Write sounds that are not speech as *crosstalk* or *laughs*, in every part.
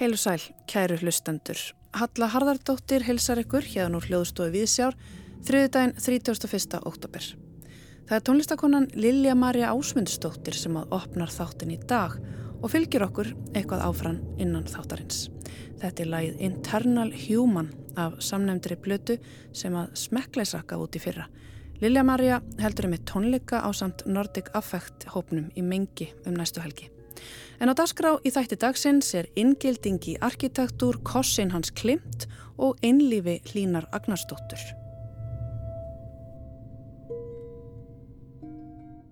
Heilu sæl, kæru hlustendur. Halla Harðardóttir hilsar ykkur hérna úr hljóðstofu Víðsjár, þriðdægin 31. oktober. Það er tónlistakonan Lilja Marja Ásmundsdóttir sem að opnar þáttin í dag og fylgir okkur eitthvað áfram innan þáttarins. Þetta er lagið Internal Human af samnefndri blötu sem að smekkleisakka út í fyrra. Lilja Marja heldur um í tónleika á samt Nordic Affect hópnum í mengi um næstu helgi. En á dagskrá í þætti dagsins er inngildingi arkitektúr Kossin hans Klimt og einlífi Hlínar Agnarsdóttur.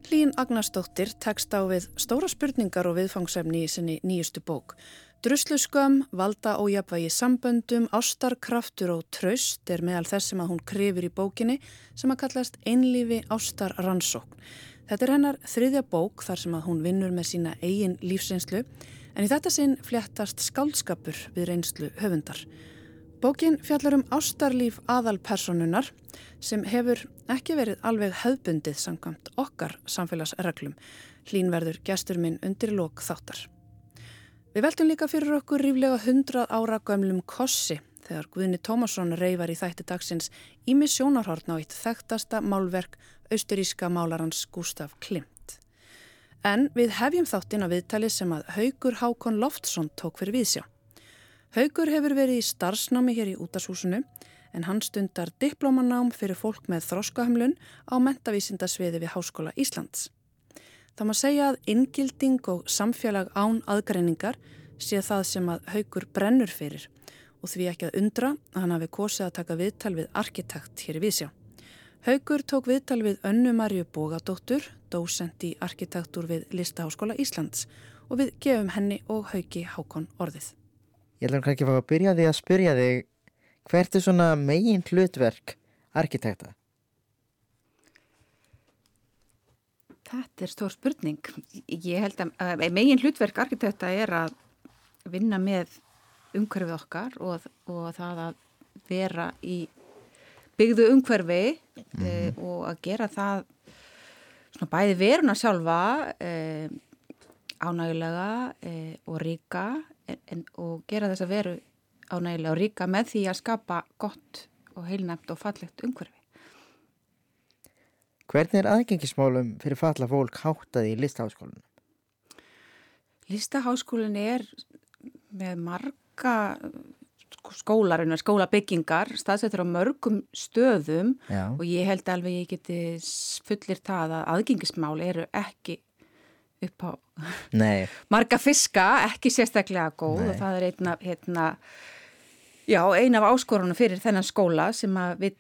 Hlín Agnarsdóttir tekst á við stóra spurningar og viðfangsefni í sinni nýjustu bók. Drusluskömm, valda ójapvægi samböndum, ástarkraftur og traust er meðal þess sem að hún krifir í bókinni sem að kallast einlífi ástar rannsókn. Þetta er hennar þriðja bók þar sem að hún vinnur með sína eigin lífsreynslu en í þetta sinn fléttast skáldskapur við reynslu höfundar. Bókin fjallar um ástarlíf aðalpersonunar sem hefur ekki verið alveg höfbundið samkvæmt okkar samfélagsreglum. Hlínverður gestur minn undir lok þáttar. Við veltum líka fyrir okkur ríflega 100 ára gömlum kossi þegar Guðni Tómasson reyfar í þætti dagsins í missjónarhortn á eitt þekktasta málverk austuríska málarans Gustaf Klimt. En við hefjum þáttinn að viðtali sem að Haugur Hákon Loftsson tók fyrir viðsjá. Haugur hefur verið í starfsnámi hér í útashúsinu en hann stundar diplómanám fyrir fólk með þróskahamlun á mentavísindasviði við Háskóla Íslands. Það má segja að inngilding og samfélag án aðgreiningar sé það sem að Haugur brennur fyrir og því ekki að undra að hann hafi kosið að taka viðtal við arkitekt hér í viðsjá. Haugur tók viðtal við Önnu Marju Bógadóttur, dósent í arkitektur við Listaháskóla Íslands og við gefum henni og Haugi Hákon orðið. Ég ætlum kannski að fá að byrja því að spyrja þig hvert er svona megin hlutverk arkitekta? Þetta er stór spurning. Ég held að megin hlutverk arkitekta er að vinna með umhverfið okkar og, og það að vera í byggðu umhverfi mm -hmm. e, og að gera það svona bæði veruna sjálfa e, ánægulega e, og ríka en, og gera þess að veru ánægulega og ríka með því að skapa gott og heilnæmt og fallegt umhverfi. Hvernig er aðgengismálum fyrir falla fólk háttaði í listaháskólinu? Listaháskólinu er með marga skólarinn, skólabyggingar staðsettur á mörgum stöðum Já. og ég held alveg ég geti fullir það að aðgengismál eru ekki upp á *laughs* marga fiska, ekki sérstaklega góð Nei. og það er einna, einna, já, ein af áskorunum fyrir þennan skóla sem að vil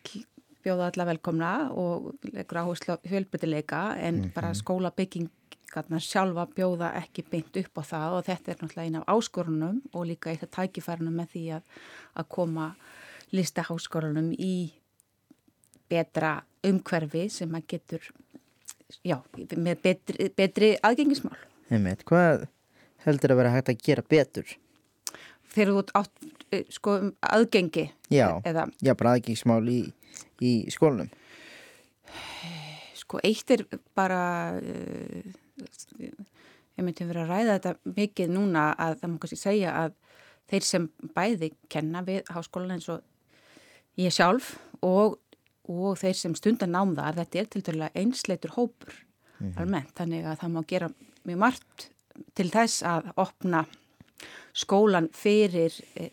bjóða alla velkomna og leggur áherslu fjölbyrtileika en mm -hmm. bara skólabygging garnar sjálfa bjóða ekki beint upp á það og þetta er náttúrulega eina af áskorunum og líka eitt af tækifærunum með því að, að koma listaháskorunum í betra umhverfi sem að getur, já, með betri, betri aðgengismál. Einmitt, hvað heldur að vera hægt að gera betur? Þegar þú átt, eh, sko, aðgengi? Já, eða, já bara aðgengismál í, í skólunum. Sko, eitt er bara... Uh, ég myndi að vera að ræða þetta mikið núna að það má kannski segja að þeir sem bæði kenna við háskólan eins og ég sjálf og, og þeir sem stundan námðar þetta er til dæla einsleitur hópur mm -hmm. almennt, þannig að það má gera mjög margt til þess að opna skólan fyrir e,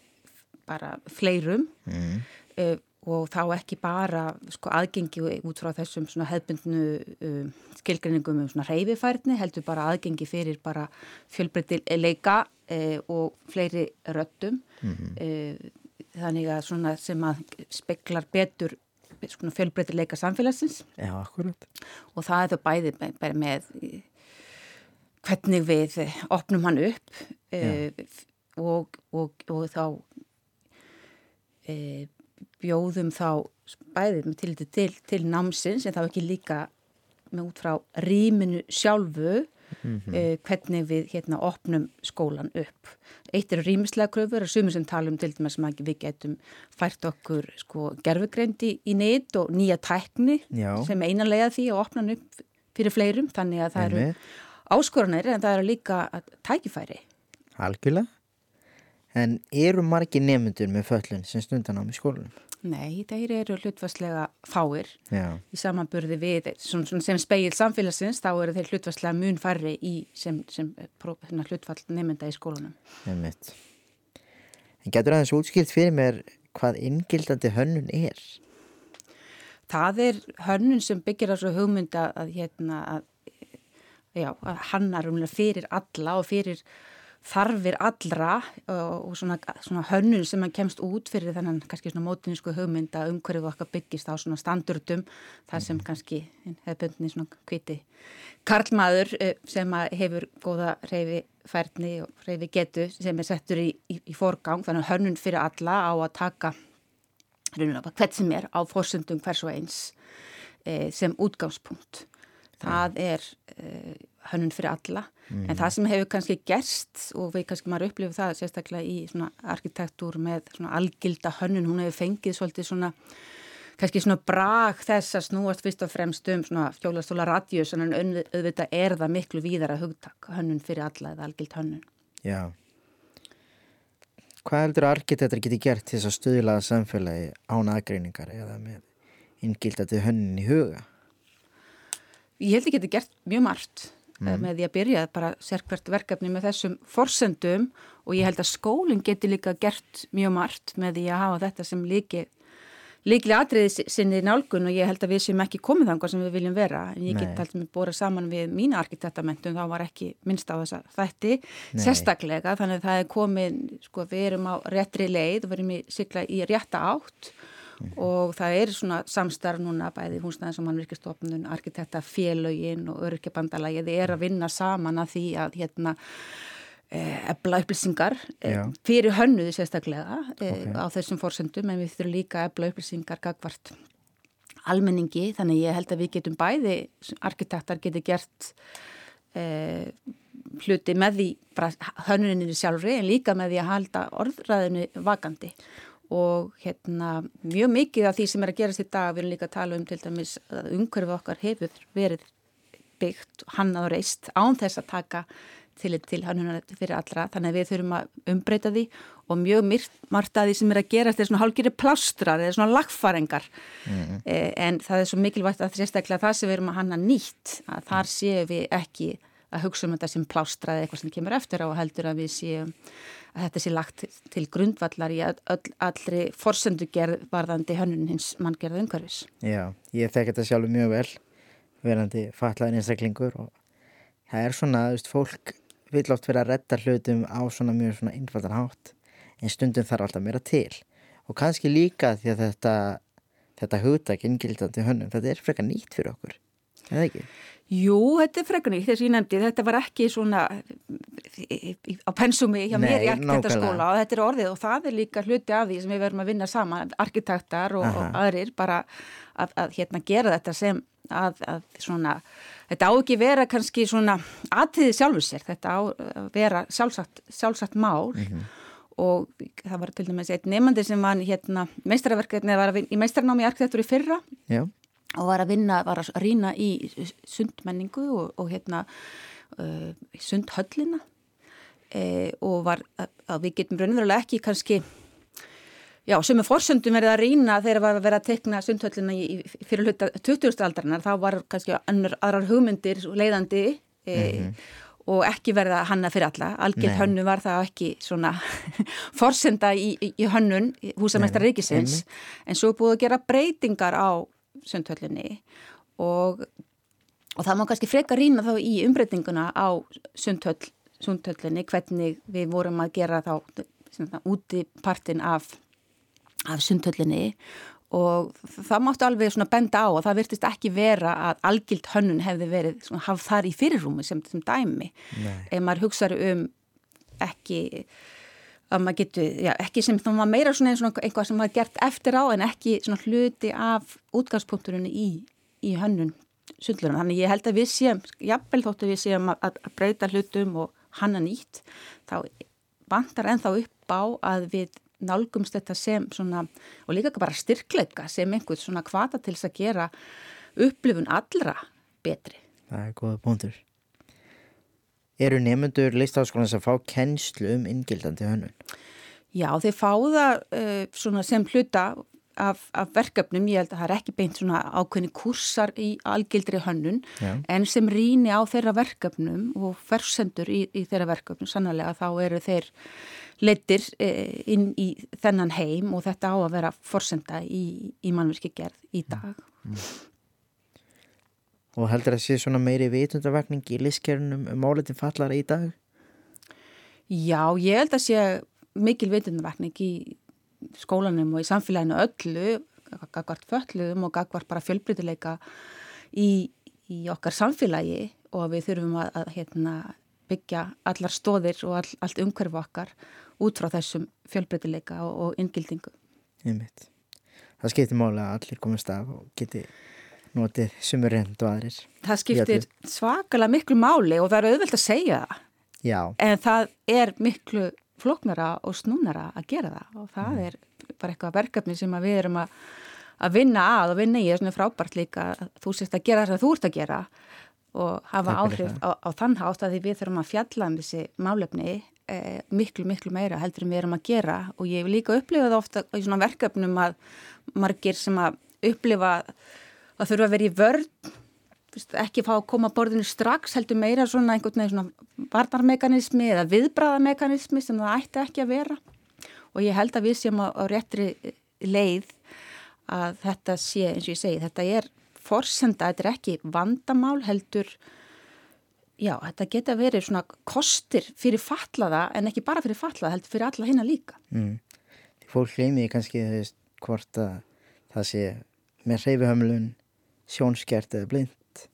bara fleirum mm -hmm. Og þá ekki bara sko, aðgengi út frá þessum hefbundnu um, skilgrinningum um reyfifærni, heldur bara aðgengi fyrir bara fjölbreytileika e, og fleiri röttum mm -hmm. e, þannig að svona sem að speklar betur fjölbreytileika samfélagsins. Já, akkurat. Og það er það bæði bara með hvernig við opnum hann upp e, og, og, og þá bjóðum þá bæðið með til, til, til námsins en þá ekki líka með út frá rýminu sjálfu mm -hmm. eh, hvernig við hérna opnum skólan upp. Eitt er rýmislega kröfur og sumir sem talum til dæmis að við getum fært okkur sko gerfugreindi í neitt og nýja tækni Já. sem einanlega því að opna upp fyrir fleirum þannig að það eru áskoranir en það eru líka tækifæri. Algjörlega. En eru margi nefnendur með föllun sem stundan á með skólanum? Nei, þeir eru hlutvarslega fáir Já, í samanburði við, svona sem speil samfélagsins, þá eru þeir hlutvarslega mun færri í sem, sem hérna, hlutfall nefnda í skólanum. einmitt. En getur aðeins útskilt fyrir mér hvað inngildandi hönnun er? Það er hönnun sem byggir á svo hugmynda að, hérna, að, já, að hanna fyrir alla og fyrir þarfir allra og, svona, svona hönnun sem kemst út fyrir þennan kannski svona mótinísku hugmynda umhverfið okkar byggist á svona standurdum þar sem kannski hefðbundni svona kviti karlmaður eh, sem hefur góða reyfi færni og reyfi getu sem er settur í, í, í forgang þannig hönnun fyrir alla á að taka hvert sem er á fórsöndum hvers og eins e, sem útgangspunkt. Það er e, hönnun fyrir alla en það sem hefur kannski gerst og við kannski maður upplifið það sérstaklega í svona arkitektúr með svona algilda hönnun, hún hefur fengið svolítið svona kannski svona brag þess að snúast fyrst og fremst um svona fjólastóla radjus en auðvitað er það miklu víðara hugtak hönnun fyrir alla eða algild hönnun. Já. Hvað heldur arkitektur geti gert til þess að stuðlaða samfélagi án aðgreiningar eða með inngildandi hönnun í huga? Ég held að geti gert mjög margt mm. með því að byrja bara sérkvært verkefni með þessum forsendum og ég held að skólinn geti líka gert mjög margt með því að hafa þetta sem líki líklega atriði sinni nálgun og ég held að við séum ekki komið þangar sem við viljum vera en ég get með bóra saman við mína arkitektamentum þá var ekki minnst á þessa þætti Nei. sérstaklega þannig að það er komið sko við erum á réttri leið og við erum í sigla í rétta átt og það er svona samstarf núna bæði húsnæðins og mannvirkistofnun, arkitekta félögin og öryrkjabandalagi þið er að vinna saman að því að hérna ebla upplýsingar Já. eh, fyrir hönnuði sérstaklega eh, Ok. á þessum fórsendum en við þurfum líka ebla upplýsingar gagvart almenningi þannig ég held að við getum bæði arkitektar geti gert eh, hluti með því hönnuninni sjálfri en líka með því að halda orðræðinu vakandi og hérna mjög mikið af því sem er að gerast í dag. Við erum líka að tala um til dæmis að umhverfið okkar hefur verið byggt hannað og reist án þess að taka til, til hannunar fyrir allra. Þannig að við þurfum að umbreyta því og mjög margt að því sem er að gerast er svona hálgeri plástrar eða svona lagfarengar Mhm. eh, en það er svo mikilvægt að sérstaklega það sem við erum að hanna nýtt að þar séum við ekki að hugsa um þetta sem plástra eða eitthvað sem kemur eftir á og heldur að við séum að þetta sé lagt til grundvallar í öll, allri forsendugerð varðandi hönnun hins manngerða umhverfis. Já, ég þekk þetta sjálfur mjög vel verandi fatlaðin einstaklingur og það er svona, þú veist, fólk vil oft vera að redda hlutum á svona mjög svona einfaldan hátt en stundum þarf alltaf meira til og kannski líka því að þetta þetta hugtak inngildandi hönnum þetta er frekar nýtt fyrir okkur eða ekki? Jú, þetta er nýtt, þess að ég nefndi, þetta var ekki svona á pensumi hjá mér í Nei, arkitektaskóla og þetta er orðið og það er líka hluti af því sem við verum að vinna saman, arkitektar og, og aðrir bara að, að hérna gera þetta sem að, að svona, þetta á ekki vera kannski svona aðtíði sjálfur sér, þetta á að vera sjálfsagt, sjálfsagt mál og það var til dæmis einn nefandi sem var hérna var að vinna í meistarnámi í arkitektur í fyrra. Já, og var að vinna, var að rýna í sundmenningu og, og hérna uh, sundhöllina. E, og var að, að við getum raunverulega ekki kannski já, sem er forsöndum verið að rýna þegar var að vera að tekna sundhöllina í, í fyrir hluta 20. aldarinnar, þá var kannski annur, aðrar hugmyndir leiðandi e, og ekki verða hanna fyrir alla, algjörð hönnu var það ekki svona *laughs* forsenda í, í, hönnun húsamestar Nei, ríkisins. En svo búið að gera breytingar á sundhöllinni og, og það má kannski freka rýna þá í umbreytinguna á sundhöll, sundhöllinni hvernig við vorum að gera þá úti partin af, af sundhöllinni og það máttu alveg svona benda á og það virtist ekki vera að algild hönnun hefði verið svona hafð þar í fyrirrúmi sem, sem dæmi. Ef maður hugsaður um ekki að maður getur, já, ekki sem þá maður meira svona eitthvað sem maður gert eftir á en ekki svona hluti af útgangspunkturinn í, í hönnun sundlurum. Þannig ég held að við séum, jafnvel þóttu við séum að, að breyta hlutum og hanna nýtt, þá vantar ennþá upp á að við nálgumst þetta sem svona, og líka bara styrkleika sem einhvern svona kvata til þess að gera upplifun allra betri. það er góða bóndur Eru nefnendur listaháskólan sem fá kennslu um inngildandi hönnun? Já, þeir fá það uh, sem hluta af, af verkefnum, ég held að það er ekki beint svona ákveðni kursar í algildri hönnun, Já. en sem rýni á þeirra verkefnum og fersendur í, í þeirra verkefnum, sannlega þá eru þeir leittir eh, inn í þennan heim og þetta á að vera forsenda í, í mannverki gerð í dag. Mm. Og heldur að sé svona meiri vitundavakning í listkjörnum um áleitin fallara í dag? Já, ég held að sé mikil vitundavakning í skólanum og í samfélaginu öllu, gagvart fölluðum og gagvart bara fjölbrytileika í, í okkar samfélagi og við þurfum að, að hérna, byggja allar stóðir og all, allt umhverfu okkar út frá þessum fjölbreytileika og, og inngildingu. Það skiptir mála að allir komast af og geti notið sumurrend og aðrir. Það skiptir svakalega miklu máli og það er auðvelt að segja það. Já. En það er miklu floknara og snúnara að gera það og það mm. er bara eitthvað verkefni sem við erum að, að vinna að og vinna í er svona frábært líka að þú sést að gera það þú ert að gera og hafa áhrif á, á þann hátt að því við þurfum að fjalla um þessi málefni eh, miklu, miklu meira heldur en við erum að gera og ég hef líka upplifað ofta í svona verkefnum að margir sem að upplifa að þurfa að vera í vörð ekki fá að koma að borðinu strax heldur meira svona einhvern veginn svona varnarmekanismi eða viðbræðamekanismi sem það ætti ekki að vera og ég held að við séum á, á réttri leið að þetta sé eins og ég segi þetta er forsenda, þetta er ekki vandamál heldur já, þetta geta verið svona kostir fyrir fatlaða en ekki bara fyrir fatlaða, heldur fyrir alla hérna líka. Mm. Fólk hleymiði kannski hvort að það sé með reyfihömlun, sjónskjart eða blind.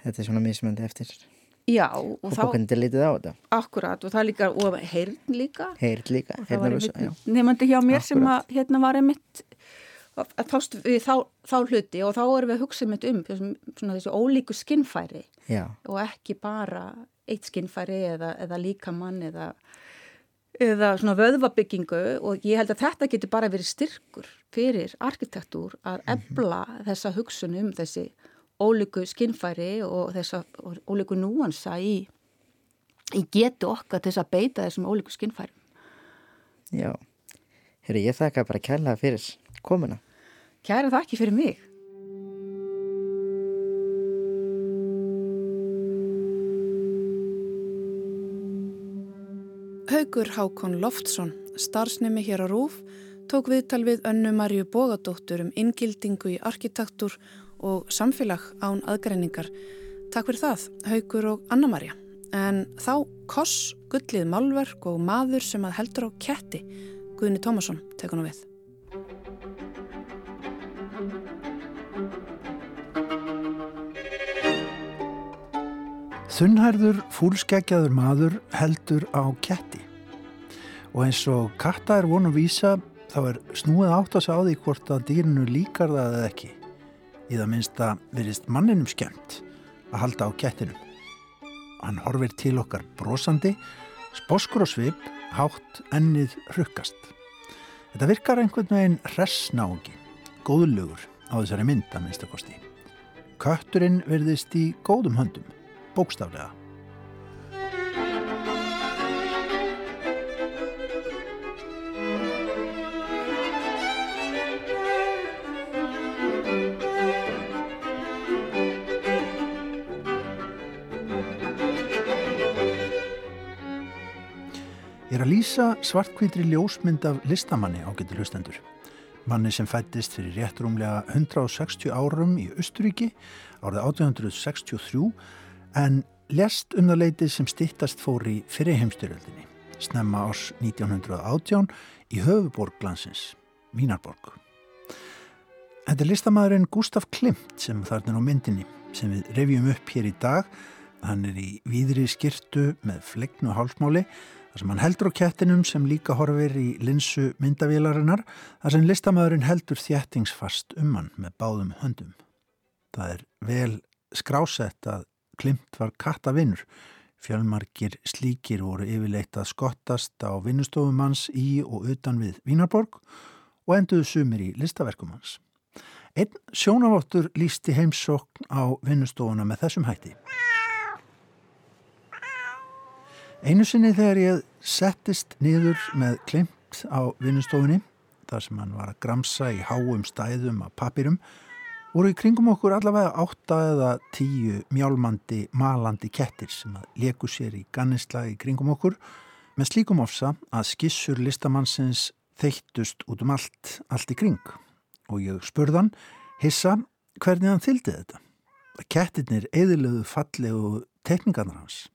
Þetta er svona mismöndi eftir. Já, og, og þá... Akkurat, og það líka, og heyrn líka. Heyrn líka. Nefnandi hjá mér Akkurat. sem að hérna var einmitt að fást við þá, þá hluti og þá erum við að hugsa mitt um svona þessu ólíku skinnfæri Já. og ekki bara eitt skinnfæri eða, eða líkamann eða, eða svona vöðvabyggingu og ég held að þetta getur bara verið styrkur fyrir arkitektúr að ebla mm -hmm. þessa hugsun um þessi ólíku skinnfæri og þessa ólíku núansa í, í getu okkar til þess að beita þessum ólíku skinnfæri Já, Heri, ég þakka bara kærlega fyrir komuna Kæra þakki fyrir mig. Haugur Hákon Loftsson, starfsnemi hér á Rúf, tók viðtal við önnu Marju Bógadóttur um ingildingu í arkitektur og samfélag án aðgreiningar. Takk fyrir það, Haugur og Anna Marja. En þá Koss, gullið málverk og maður sem að heldur á ketti, Guðni Tómasson, tekur nú við. Þunnhærður fúlskeggjaður maður heldur á ketti og eins og katta er vonu að vísa þá er snúið átt að sá því hvort að dýrinu líkar það eða ekki. Í það minnst að verist manninum skemmt að halda á kettinum. Hann horfir til okkar brosandi, sposkur og svip, hátt ennið rukkast. Þetta virkar einhvern veginn hressnági, góðlugur á þessari mynd að minnstakosti. Kötturinn verðist í góðum höndum bókstaflega. Er að lýsa svartkvítri ljósmynd af listamanni á getur hlustendur. Manni sem fættist fyrir réttrumlega 160 árum í Östuríki árið 1863 en lest um það leitið sem stittast fór í fyrirheimstyröldinni, snemma árs 1918 í höfuborglansins, Vínarborg. Þetta er listamæðurinn Gustaf Klimt sem þarna á myndinni sem við revjum upp hér í dag. Hann er í víðri skirtu með flegnu hálsmáli þar sem hann heldur á kettinum sem líka horfir í linsu myndavílarinnar þar sem listamæðurinn heldur þjættingsfast um hann með báðum höndum. Það er vel skrásett að Klimt var kattavinnur. Fjölmarkir slíkir voru yfirleitt að skottast á vinnustofum hans í og utan við Vínarborg og enduðu sumir í listaverkum hans. Einn sjónavottur lísti heimsokn á vinnustofuna með þessum hætti. Einu sinni þegar ég settist niður með klimt á vinnustofunni, þar sem hann var að gramsa í háum stæðum af papirum, voru í kringum okkur allavega átta eða tíu mjálmandi, malandi kettir sem að leku sér í gannisla í kringum okkur með slíkum ofsa að skissur listamannsins þeittust út um allt, allt í kring. Og ég spurðan, hissa, hvernig hann þyldi þetta? Kettirnir eðilöðu fallegu tekningarnar hans.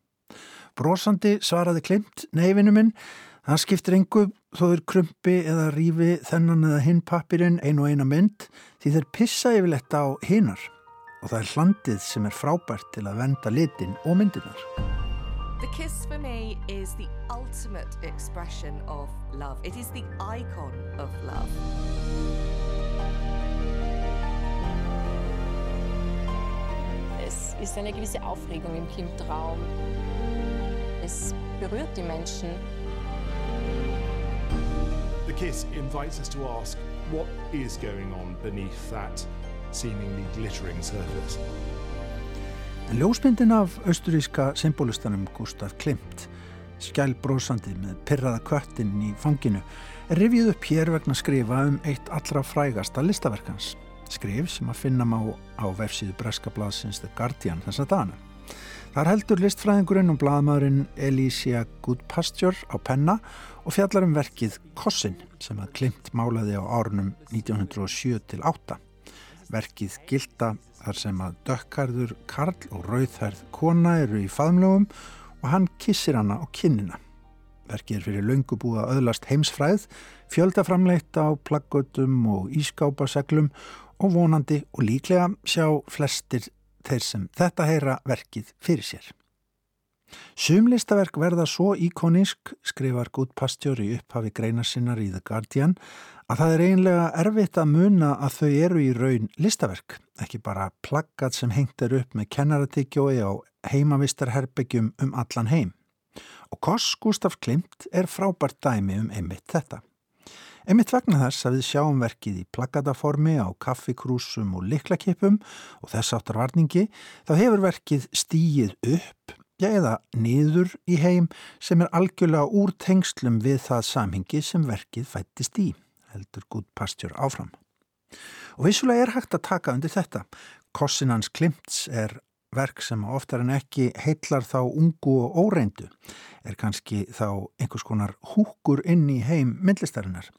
Brósandi svaraði klimt, neyfinu minn, það skiptir engu þó er krumpi eða rífi þennan eða hinn pappirinn ein og eina mynd því þeir pissa yfirlegt á hinnar og það er hlandið sem er frábært til að venda litin og myndirnar. The kiss for me is the ultimate expression of love. It is the icon of love. Es ist eine gewisse Aufregung im Klimtraum. Es berührt die Menschen. The kiss invites us to ask what is going on beneath that seemingly glittering surface. En ljósmyndin af austuríska symbolistanum Gustaf Klimt, skjálbrósandi með pyrraða köttin í fanginu, er rifið upp hér vegna skrifa um eitt allra frægasta listaverkans. Skrif sem að finna má á vefsíðu Breska blaðsins The Guardian þessa dana. Þar heldur listfræðingurinn og blaðmaðurinn Elísia Goodpasture á penna og fjallar um verkið Kossin sem að Klimt málaði á árunum 1907-8. Verkið gilda þar sem að dökkarður Karl og rauðhærð kona eru í faðmlögum og hann kissir hana á kinnina. Verkið er fyrir að öðlast heimsfræð, fjöldaframleitt á plaggötum og ískápaseglum og vonandi og líklega sjá flestir þeir sem þetta heyra verkið fyrir sér. Sumlistaverk verða svo íkonisk, skrifar Gút Pastjóri upphafi greina sinnar í The Guardian, að það er einlega erfitt að muna að þau eru í raun listaverk, ekki bara plaggat sem hengt er upp með kennaratyggjói á heimavistarherbyggjum um allan heim. Og Koss Gustaf Klimt er frábært dæmi um einmitt þetta. Einmitt vegna þess að við sjáum verkið í plaggataformi á kaffikrúsum og liklakipum og þess áttar varningi, þá hefur verkið stíið upp já eða niður í heim sem er algjörlega úr tengslum við það samhengi sem verkið fættist í, heldur Gúd Pastjör áfram. Og vissulega er hægt að taka undir þetta. Kossinans Klimts er verk sem oftar en ekki heillar þá ungu og óreindu, er kannski þá einhvers konar húkur inn í heim myndlistarinnar.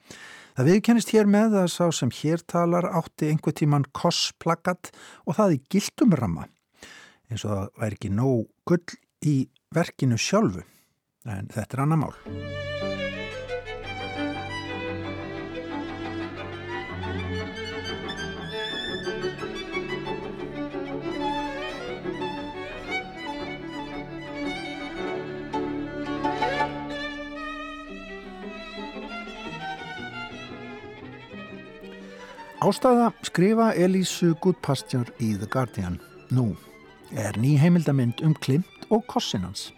Það viðkennist hér með að sá sem hér talar átti einhver tíman kossplaggat og það í gildumramma eins og það væri ekki nóg gull í verkinu sjálfu en þetta er annar mál. Ástæða skrifa Elísu Goodpastjör í The Guardian nú er ný heimildamind um Klimt og Kossinans.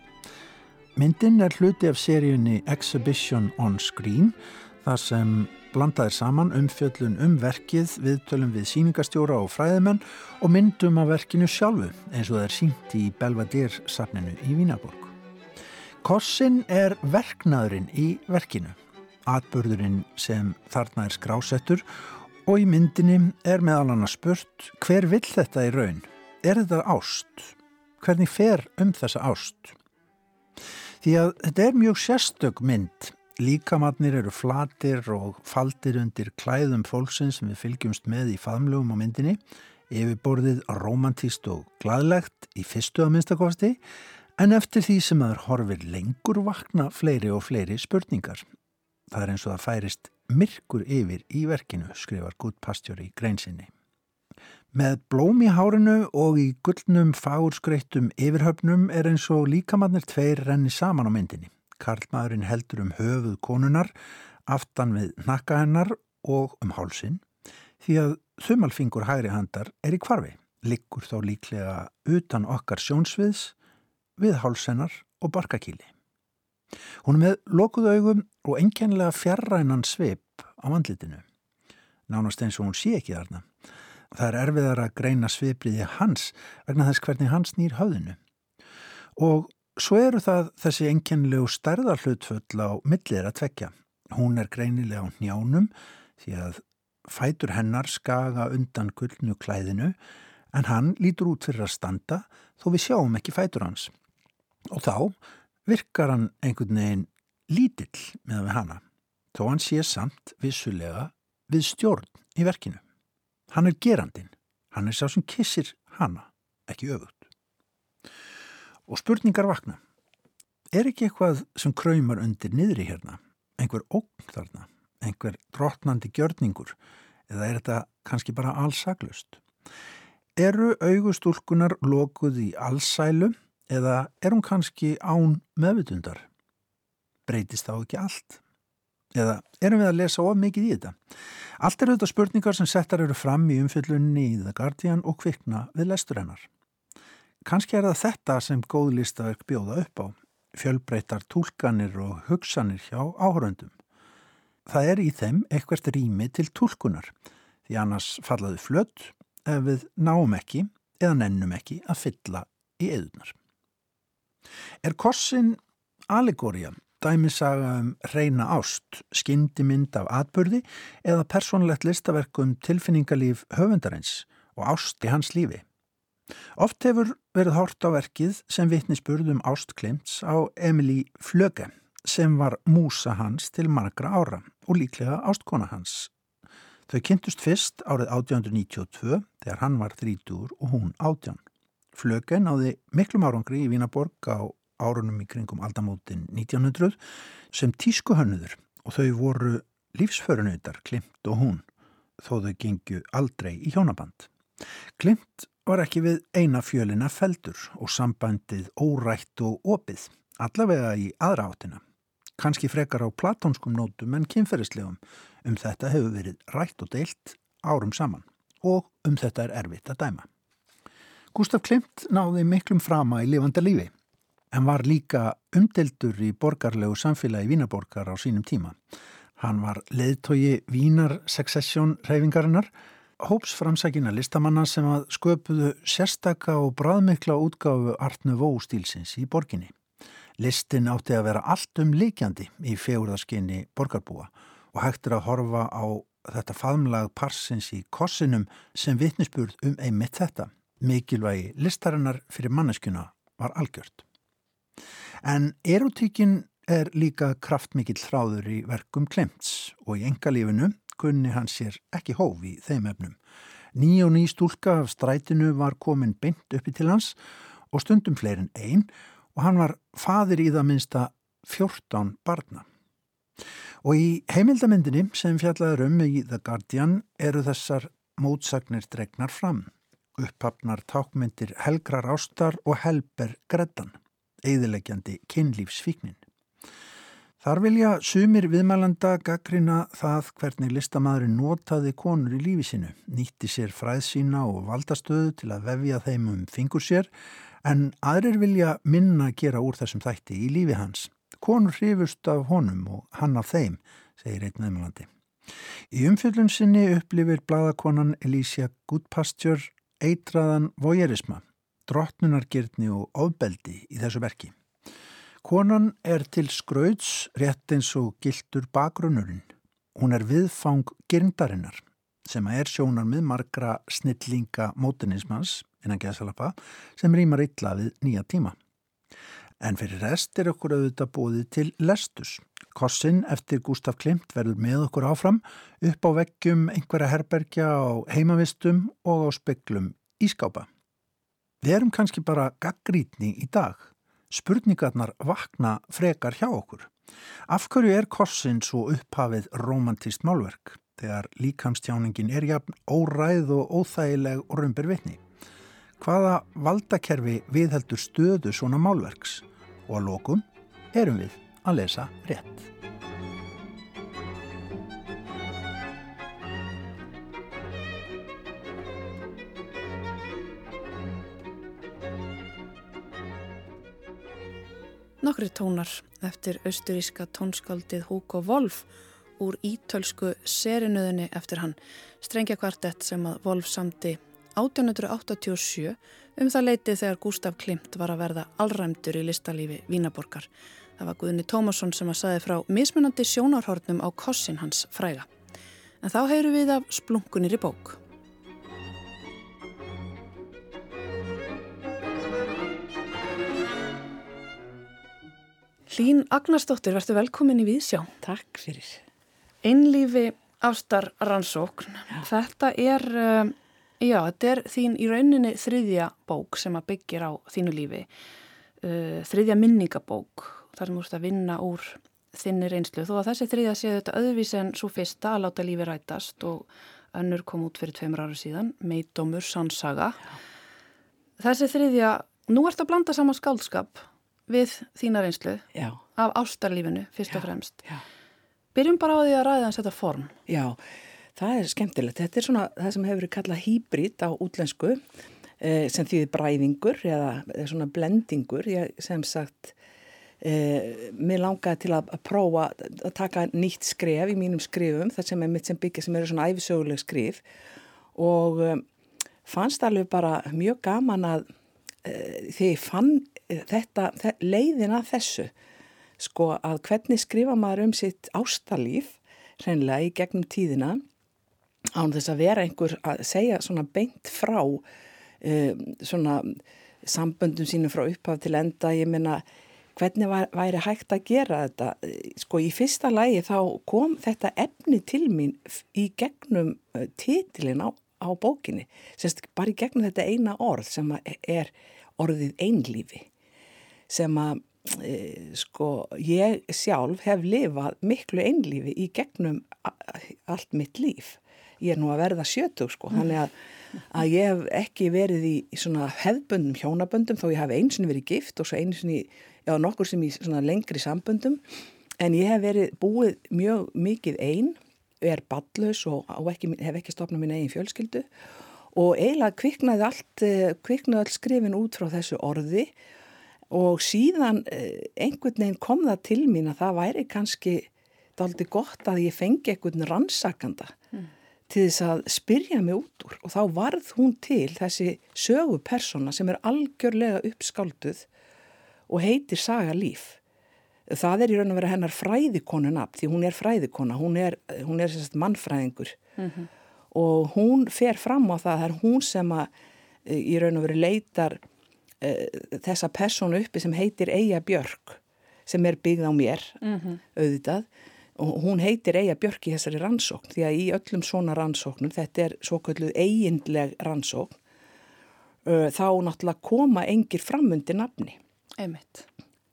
Myndin er hluti af seríunni Exhibition on Screen þar sem blandaðir saman umfjöllun um verkið viðtölum við síningastjóra og fræðimenn og myndum af verkinu sjálfu eins og það er sínt í Belvedere safninu í Vínaborg. Kossin er verknaðurinn í verkinu, atbörðurinn sem þarna er skrásettur og í myndinni er meðal annars spurt hver vill þetta í raun? Er þetta ást? Hvernig fer um þessa ást? Því að þetta er mjög sérstök mynd. Líkamannir eru flatir og faldir undir klæðum fólksins sem við fylgjumst með í faðmlugum á myndinni. Yfirborðið romantíst og gladlegt í fyrstu að minnstakosti en eftir því sem aður horfir lengur vakna fleiri og fleiri spurningar. Það er eins og það færist myrkur yfir í verkinu, skrifar Gút Pastjóri í greinsinni. Með blóm í hárinu og í gullnum fagurskreittum yfirhöfnum er eins og líkamannir tveir renni saman á myndinni. Karlmaðurinn heldur um höfuð konunar, aftan við nakka hennar og um hálsin því að þumalfingur hægri handar er í kvarfi, liggur þá líklega utan okkar sjónsviðs við hálsennar og barkakíli. Hún er með lokuð augum og enkenlega fjarrænan sveip á vandlitinu. Nánast eins og hún sé ekki þarna. Það er erfiðar að greina svipriði hans vegna þess hvernig hans nýr höfðinu. Og svo eru það þessi enkenlegu stærðarhlutföll á millir að tvekja. Hún er greinilega á njánum því að fætur hennar skaga undan gullnu klæðinu en hann lítur út fyrir að standa þó við sjáum ekki fætur hans. Og þá virkar hann einhvern veginn lítill með við hana, þó hann sé samt vissulega við stjórn í verkinu. Hann er gerandin, hann er sá sem kissir hana, ekki öfugt. Og spurningar vakna. Er ekki eitthvað sem kræmar undir niðri hérna? Einhver ógn þarna? Einhver drotnandi gjörningur? Eða er þetta kannski bara allsaklust? Eru augustúlkunar lokuð í allsælu eða er hún kannski án meðvitundar? Breytist þá ekki allt? Eða erum við að lesa of mikið í þetta? Allt eru þetta spurningar sem settar eru fram í umfyllunni í The Guardian og kvikna við lestur hennar. Kanski er það þetta sem góð listaverk bjóða upp á, fjölbreytar tólkanir og hugsanir hjá áhöröndum. Það er í þeim eitthvert rými til tólkunar, því annars fallaðu flött ef við náum ekki eða nennum ekki að fylla í eðunar. Er kossin allegória dæmisaga um reyna ást, skyndimynd af atbyrði eða persónlegt listaverk um tilfinningalíf höfundarins og ást í hans lífi. Oft hefur verið hort á verkið sem vittnisspurð um ást klimts á Emilí Flöge sem var músa hans til margra ára og líklega ástkona hans. Þau kynntust fyrst árið 1892 þegar hann var 30 og hún 18. Flöge náði miklum árangri í Vínaborg á árunum í kringum aldamótin 1900 sem tískuhönnuður og þau voru lífsförunautar Klimt og hún þó þau gengju aldrei í hjónaband. Klimt var ekki við eina fjölina feldur og sambandið órætt og opið, allavega í aðra áttina. Kanski frekar á platónskum nótum en kynferðislegum. Um þetta hefur verið rætt og deilt árum saman og um þetta er erfitt að dæma. Gustaf Klimt náði miklum frama í lifanda lífi en var líka umdeldur í borgarlegu samfélagi Vínaborgar á sínum tíma. Hann var leðtogi Vínar Succession reyfingarinnar, hópsframsækina listamanna sem að sköpuðu sérstaka og bræðmikla útgáfu Artnu Vó stílsins í borginni. Listin átti að vera allt um líkjandi í fegurðaskinni borgarbúa og hægtir að horfa á þetta faðmlag parsins í kossinum sem vitnisspurð um einmitt þetta. Mikilvægi listarinnar fyrir manneskuna var algjört. En erotíkin er líka kraftmikill þráður í verkum Klemts og í engalífinu kunni hann sér ekki hóf í þeim efnum. Ný og ný stúlka af strætinu var komin beint uppi til hans og stundum fleirin einn og hann var fadir í það minsta 14 barna. Og í heimildamindinni sem fjallaður um í The Guardian eru þessar mótsagnir dregnar fram. Upphafnar tákmyndir Helgrar Ástar og Helber Greddan eðilegjandi kynlífsfíknin. Þar vilja sumir viðmælanda gaggrina það hvernig listamæðurinn notaði konur í lífi sinu, nýtti sér fræðsína og valdastöðu til að vefja þeim um fingur sér, en aðrir vilja minna gera úr þessum þætti í lífi hans. Konur hrifust af honum og hann af þeim, segir einn viðmælandi. Í umfjöldun sinni upplifir bladakonan Elísia Goodpasture eitraðan voyerisma drottnunargirni og ofbeldi í þessu verki. Konan er til skrauts rétt eins og gildur bakgrunnurinn. Hún er viðfang girndarinnar sem er sjónar með margra snillinga mótinismans innan geðsalapa sem rýmar illa við nýja tíma. En fyrir rest er okkur auðvitað bóðið til lestus. Kossin eftir Gustaf Klimt verður með okkur áfram upp á veggjum einhverja herbergja á heimavistum og á speklum ískápa. Við erum kannski bara gaggrítni í dag. Spurningarnar vakna frekar hjá okkur. Afhverju er korsin svo upphafið romantist málverk þegar líkamstjáningin er jafn óræð og óþægileg og römbir vitni? Hvaða valdakerfi viðheldur stöðu svona málverks? Og að lókum erum við að lesa rétt. Nokkri tónar eftir austuríska tónskaldið Hugo Wolf úr ítölsku serinuðinni eftir hann, strengja kvartett sem að Wolf samti 1887 um það leiti þegar Gustaf Klimt var að verða allræmdur í listalífi Vínaborgar. Það var Guðni Tómasson sem að saði frá mismunandi sjónarhornum á kossin hans fræga. En þá heyru við af splunkunir í bók. Hlín Agnarsdóttir, verður velkomin í Víðsjá. Takk fyrir. Einlífi ástar rannsókn. Þetta er, um, já, þetta er þín í rauninni þriðja bók sem að byggir á þínu lífi. Uh, þriðja minningabók, þar ert að vinna úr þinni reynslu. Þó að þessi þriðja séu þetta öðvís en svo fyrsta að láta lífi rætast og önnur kom út fyrir tveimur ára síðan, Meidómur Sannsaga. Þessi þriðja, nú ert að blanda saman skáldskap við þína reynslu Já. af ástarlífinu fyrst og fremst. Já. Byrjum bara á því að ræða hans þetta form. Já, það er skemmtilegt. Þetta er svona það sem hefur verið kallað hýbrit á útlensku eh, sem þýðir bræðingur eða, eða svona blendingur. Ég sem sagt, eh, mér langaði til að, að prófa að taka nýtt skref í mínum skrifum, það sem er mitt sem byggja sem eru svona æfisöguleg skrif. Og eh, fannst alveg bara mjög gaman að eh, því fann þetta, leiðin að þessu. Sko að hvernig skrifa maður um sitt ástalíf hreinlega í gegnum tíðina án þess að vera einhver að segja svona beint frá um, svona samböndum sínum frá upphaf til enda. Ég minna hvernig var, væri hægt að gera þetta? Sko í fyrsta lægi þá kom þetta efni til mín í gegnum titilin á, á bókinni. Semst bara í gegnum þetta eina orð sem er orðið einlífi. Sem að e, sko ég sjálf hef lifað miklu einlífi í gegnum allt mitt líf. Ég er nú að verða sjötug sko, þannig að, að ég hef ekki verið í, í svona hefðböndum hjónaböndum þó ég hef eins og verið gift og svo eins og já nokkur sem í svona lengri samböndum. En ég hef verið búið mjög mikið einn, er ballus og, ekki, hef ekki stopnað mín eigin fjölskyldu. Og eiginlega kviknaði allt, e, kviknaði allt skrifin út frá þessu orði. Og síðan einhvern veginn kom það til mín að það væri kannski daldi gott að ég fengi einhvern rannsakanda mm. til þess að spyrja mig út úr. Og þá varð hún til þessi sögupersona sem er algjörlega uppskálduð og heitir Saga Líf. Það er í raun og vera hennar fræðikonu nafn því hún er fræðikona, hún er, hún er mannfræðingur mm -hmm. og hún fer fram á það, það er hún sem að í raun og vera leitar þessa persónu uppi sem heitir Eija Björk sem er byggð á mér mm -hmm. auðvitað og hún heitir Eija Björk í þessari rannsókn því að í öllum svona rannsóknum þetta er svo kalluð eigindleg rannsókn þá náttúrulega koma engir framundi nafni Einmitt.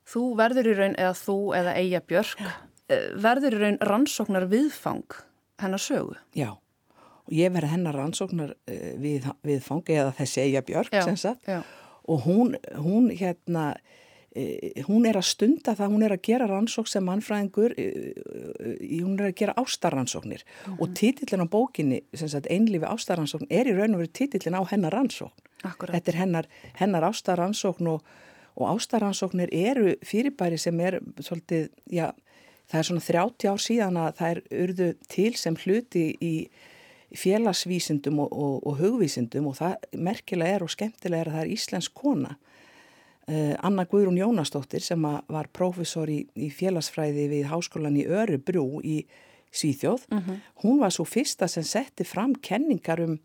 Þú verður í raun eða þú eða Eija Björk Já. verður í raun rannsóknar viðfang hennar sögu Já og ég verði hennar rannsóknar við, viðfang eða þessi Eija Björk sem sagt Já og hún, hún hérna hún er að stunda það, hún er að gera rannsók sem mannfræðingur hún er að gera ástarrannsóknir mm -hmm. og títillin á bókinni einlífi ástarrannsókn er í raun og veru títillin á hennar rannsókn Akkurat. þetta er hennar, hennar ástarrannsókn og, og ástarrannsóknir eru fyrirbæri sem er svolítið, já, það er svona 30 ár síðan að það er urðu til sem hluti í félagsvísindum og, og, og hugvísindum og það merkilega er og skemmtilega er að það er Íslensk kona uh, Anna Guðrún Jónastóttir sem var prófessor í, í félagsfræði við háskólan í Örubrú í Svíþjóð uh -huh. hún var svo fyrsta sem setti fram kenningar um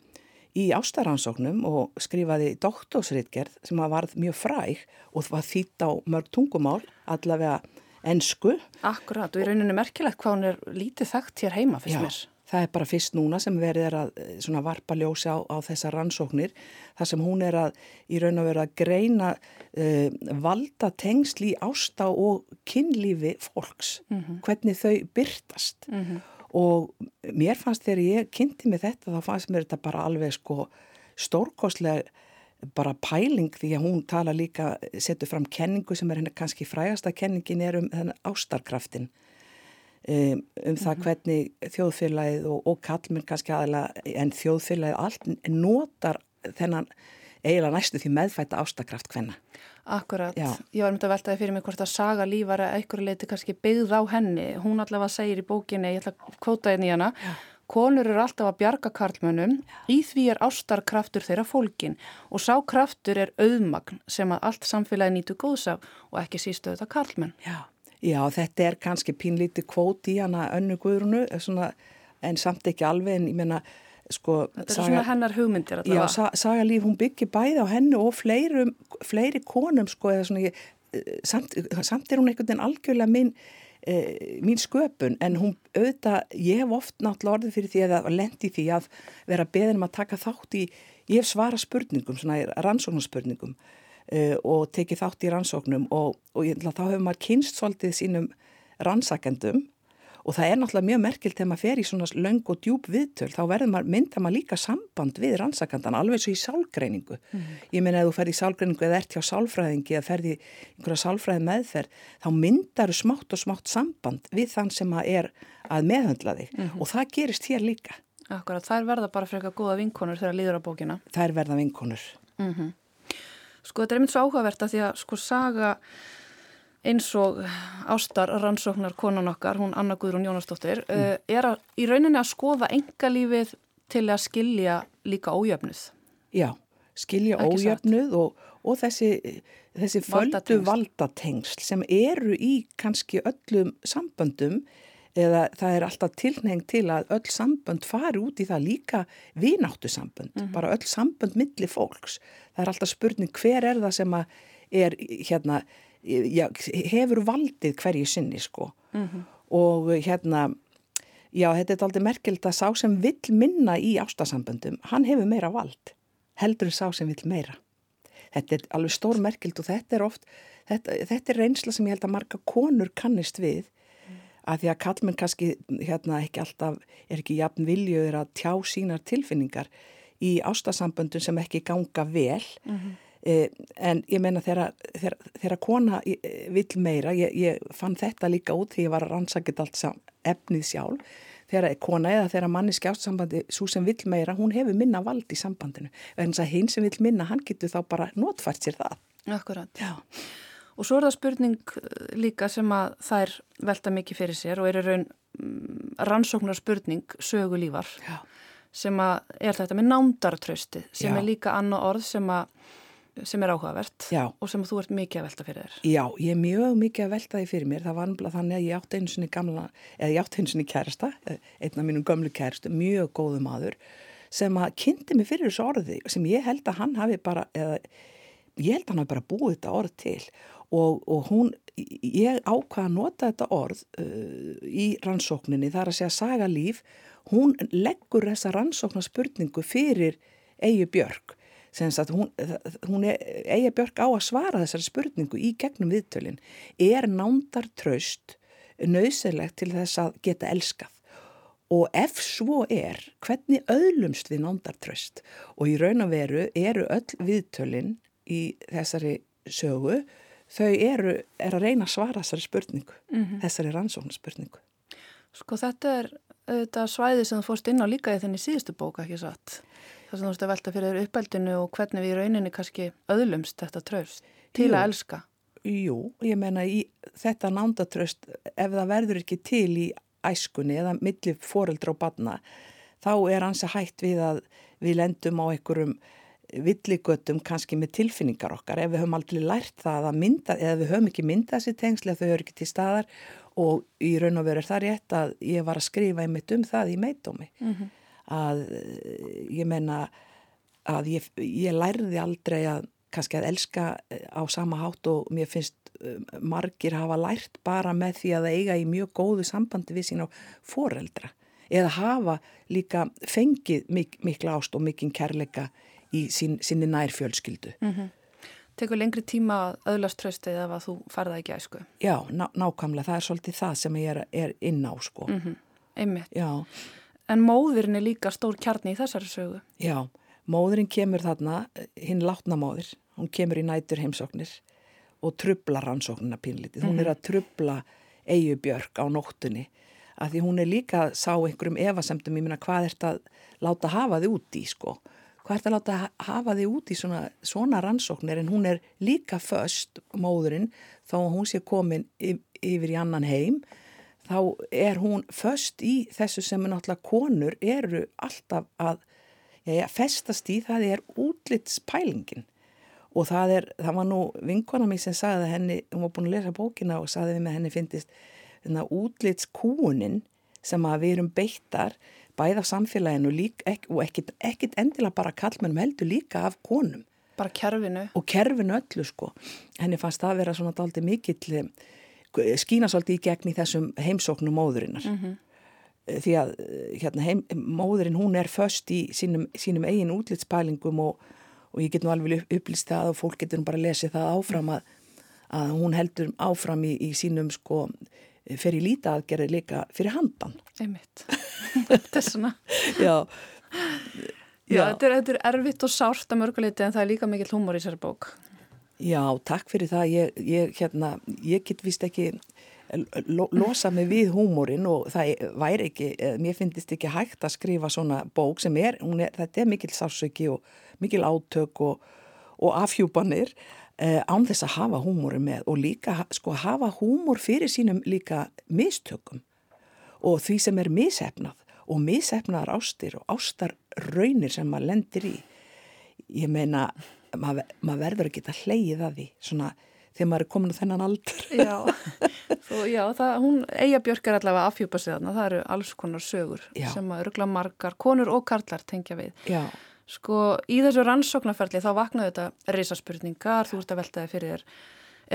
í ástaransóknum og skrifaði doktorsritgerð sem varð mjög fræg og það var þýtt á mörg tungumál allavega ennsku Akkurat og í rauninu merkilegt hvað hún er lítið þekkt hér heima fyrst mér Það er bara fyrst núna sem verið er að svona varpa ljósi á, á þessa rannsóknir þar sem hún er að í raun og vera að greina uh, valda tengsl í ásta og kynlífi fólks, mm -hmm. hvernig þau byrtast mm -hmm. Og mér fannst þegar ég kynnti mig þetta þá fannst mér þetta bara alveg sko stórkostlega bara pæling því að hún tala líka, setur fram kenningu sem er henni kannski frægasta kenningin er um þennan ástarkraftin um, um það hvernig þjóðfélagið og, og kallmenn kannski aðeila en þjóðfélagið allt notar þennan eiginlega næstu því meðfætta ástakraft hvenna. Akkurat, Já. ég var myndið að veltaði fyrir mig hvort að saga lífara eitthvað leiti kannski byggð á henni, hún allavega segir í bókinni, ég ætla að kvóta henni í hana, konur eru alltaf að bjarga karlmönnum, í því er ástarkraftur þeirra fólkin og sá kraftur er auðmagn sem að allt samfélagi nýtu góðsaf og ekki sístu þetta karlmenn. Já, já þetta er kannski pínlíti kvót í hana önnu guðrunu en samt ekki alveg en ég menna sko, Þetta er saga, svona hennar hugmyndir Já, sa, saga líf, hún byggir bæði á hennu og fleirum, fleiri konum sko, eða svona, ég, samt, samt er hún einhvern veginn algjörlega minn e, mín sköpun en hún auðvitað, ég hef oft náttúrulega orðið fyrir því að lendi því að vera beðin um að taka þátt í, ég hef svara spurningum, svona rannsóknarspurningum e, og tekið þátt í rannsóknum og, og ég, þá hefur maður kynst svolítið sínum rannsakendum og það er náttúrulega mjög merkilt þegar maður fer í svona löng og djúb viðtöl þá maður, myndar maður líka samband við rannsakandan alveg svo í sálgreiningu mm. ég meina ef þú fer í sálgreiningu eða ert hjá sálfræðingi eða ferði í einhverja sálfræði meðferð þá myndar þú smátt og smátt samband við þann sem að er að meðhandla þig mm -hmm. og það gerist hér líka Akkurat, þær verða bara fyrir eitthvað góða vinkonur þegar líður á bókina Þær verða vinkonur mm -hmm. Sko þetta er einmitt svo áhugavert að því að sko saga eins og ástar rannsóknar konan okkar, hún Anna Guðrún Jónastóttir, mm. uh, er að, í rauninni að skoða engalífið til að skilja líka ójöfnuð. Já, skilja Ekki ójöfnuð og, og þessi, þessi földu valdatengsl sem eru í kannski öllum samböndum eða það er alltaf tilneng til að öll sambönd fari út í það líka vináttu sambönd, mm -hmm. bara öll sambönd millir fólks. Það er alltaf spurning hver er það sem er hérna já, hefur valdið hverju sinni sko mm -hmm. og hérna já þetta er aldrei merkelt að sá sem vill minna í ástasamböndum hann hefur meira vald heldur sá sem vill meira þetta er alveg stór merkelt og þetta er oft þetta, þetta er reynsla sem ég held að marga konur kannist við mm. að því að kallmenn kannski hérna ekki alltaf er ekki jafn viljöður að tjá sínar tilfinningar í ástasamböndum sem ekki ganga vel mm -hmm. Eh, en ég meina þegar kona eh, vill meira, ég, ég fann þetta líka út því ég var að rannsakit allt efnið sjálf, þegar kona eða þegar manni skjást sambandi, svo sem vill meira, hún hefur minna vald í sambandinu en þess að hinn sem vill minna, hann getur þá bara notfært sér það. Akkurat. Já. Og svo er það spurning eh, líka sem að þær velta mikið fyrir sér og er raun mm, rannsóknar spurning sögu lífar Já. sem að er þetta með nándartrösti sem Já. er líka annað orð sem að sem er áhugavert Já. og sem þú ert mikið að velta fyrir þér. Já, ég er mjög mikið að velta því fyrir mér. Það var anblað þannig að ég átti einu sinni gamla, eða ég átti einu sinni kærasta, einn af mínum gömlu kærastu, mjög góðu maður, sem að kynnti mig fyrir þessu orði sem ég held að hann hafi bara, eða ég held að hann hafi bara búið þetta orð til og, og hún, ég ákvaða að nota þetta orð uh, í rannsókninni, það er að segja saga líf, hún leggur þessa rannsóknarspurningu fyrir Eyju Björg hún, hún eiga björg á að svara þessari spurningu í gegnum viðtölin. Er nándartraust nöðsilegt til þess að geta elskað? Og ef svo er hvernig öðlumst við nándartraust? Og í raun og veru eru öll viðtölin í þessari sögu þau eru er að reyna að svara þessari spurningu mm -hmm. þessari rannsóknarspurningu. Sko þetta er þetta svæði sem þú fórst inn á líka í þenni síðustu bóka ekki satt það sem þú veist að velta fyrir uppeldinu og hvernig við í rauninni kannski öðlumst þetta tröst til Jú. að elska. Jú, ég menna í þetta nándatröst ef það verður ekki til í æskunni eða millir foreldra og badna þá er hans að hægt við að við lendum á einhverjum villigötum kannski með tilfinningar okkar ef við höfum aldrei lært það að mynda eða við höfum ekki myndað þessi tengsli að þau eru ekki til staðar og í raun og veru er það rétt að ég var að skrifa einmitt um það í meitómi mm -hmm að eh, ég menna að ég, ég lærði aldrei að kannski að elska eh, á sama hátt og mér finnst eh, margir hafa lært bara með því að eiga í mjög góðu sambandi við sín á foreldra eða hafa líka fengið mik mikla ást og mikinn kærleika í sín, sinni nærfjölskyldu. Mm -hmm. Tekur lengri tíma að öðlast tröstið ef að þú farða ekki að sko? Já, ná, nákvæmlega. Það er svolítið það sem ég er, er inn á sko. Mm -hmm. Einmitt. Já. En móðurinn er líka stór kjarni í þessari sögu. Já, móðurinn kemur þarna, hinn látna móður, hún kemur í nætur heimsóknir og trubla rannsóknina pínlítið. Hún er mhm. að trubla eigubjörg á nóttunni að því hún er líka að sá einhverjum evasemtum, ég minna hvað ert að láta hafa þið úti í sko. Hvað ert að láta hafa þið úti í svona, svona rannsóknir en hún er líka föst móðurinn þó hún sé komin yfir í annan heim þá er hún föst í þessu sem er náttúrulega konur eru alltaf að ja, festast í það er útlitspælingin og það er, það var nú vinkona mér sem sagði henni, hún var búin að lesa bókina og sagði við með henni finnist útlitskúunin sem að við erum beittar bæða samfélaginu lík, ek, og ekkit, ekkit endilega bara kallmennum heldur líka af konum. Bara kerfinu. Og kerfinu öllu sko. Henni fannst það að vera svona daldi mikill skína svolítið í gegn í þessum heimsóknum móðurinnar. Mm -hmm. Því að eh, hérna, heim, móðurinn hún er först í sínum, sínum eigin útlitspælingum og, og ég get nú alveg upplýst það og fólk getur bara lesið það áfram að, að hún heldur áfram í, í sínum sko í líta aðgerði líka fyrir handan. Einmitt. *laughs* er svona. *laughs* Já. Já, þetta er, þetta er erfitt og sárt að mörguleiti en það er líka mikill humor í sér bók. Já, takk fyrir það. Ég, ég, hérna, ég get vist ekki lo, losa mig við húmórin og það væri ekki, eh, mér finnist ekki hægt að skrifa svona bók sem er, er þetta er mikill sársöki og mikill átök og, og afhjúpanir eh, án þess að hafa húmóri með og líka sko hafa húmór fyrir sínum líka mistökum og því sem er misefnað og misefnaðar ástir og ástar raunir sem maður lendir í ég meina, maður, maður verður að hleyið að því svona þegar maður er komin á þennan aldur. Já, Þú, já það, hún eiga björkar allavega afhjúpa sig þarna, það eru alls konar sögur Já. sem að örgla margar konur og karlar tengja við. Já, Sko, í þessu rannsóknarferli þá vaknaðu þetta risaspurningar, þú ert að velta þig fyrir þér,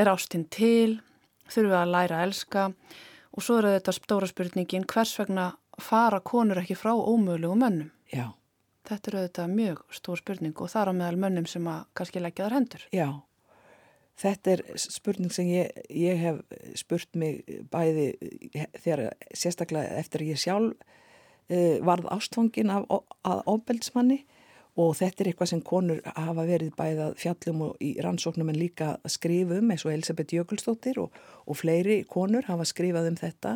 er ástinn til, þurfum við að læra að elska? Og svo eru þetta stóra spurningin, hvers vegna fara konur ekki frá ómögulegu mönnum? já, Þetta eru þetta mjög stór spurning og þar á meðal mönnum sem að kannski leggja þar hendur. já Þetta er spurning sem ég, ég hef spurt mig bæði þegar sérstaklega eftir ég sjálf uh, varð ástfangin af, að ofbeldsmanni og þetta er eitthvað sem konur hafa verið bæðið að fjallum og í rannsóknum en líka að skrifum eins og Elisabeth Jökulsdóttir og, og fleiri konur hafa skrifað um þetta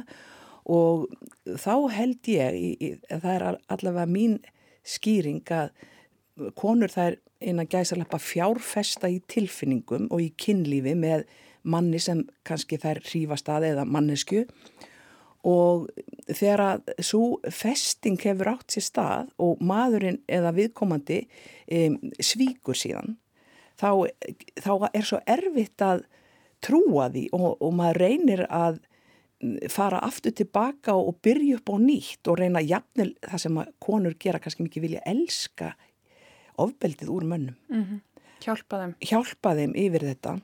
og þá held ég, það er allavega mín skýring að konur það er eina gæsalappa fjárfesta í tilfinningum og í kynlífi með manni sem kannski þær hrífast að eða mannesku og þegar að svo festing hefur átt sér stað og maðurinn eða viðkomandi um, svíkur síðan þá, þá er svo erfitt að trúa því og, og maður reynir að fara aftur tilbaka og byrja upp á nýtt og reyna jafnvel það sem konur gera kannski mikið vilja elska ofbeldið úr mönnum. Mm -hmm. Hjálpa þeim. Hjálpa þeim yfir þetta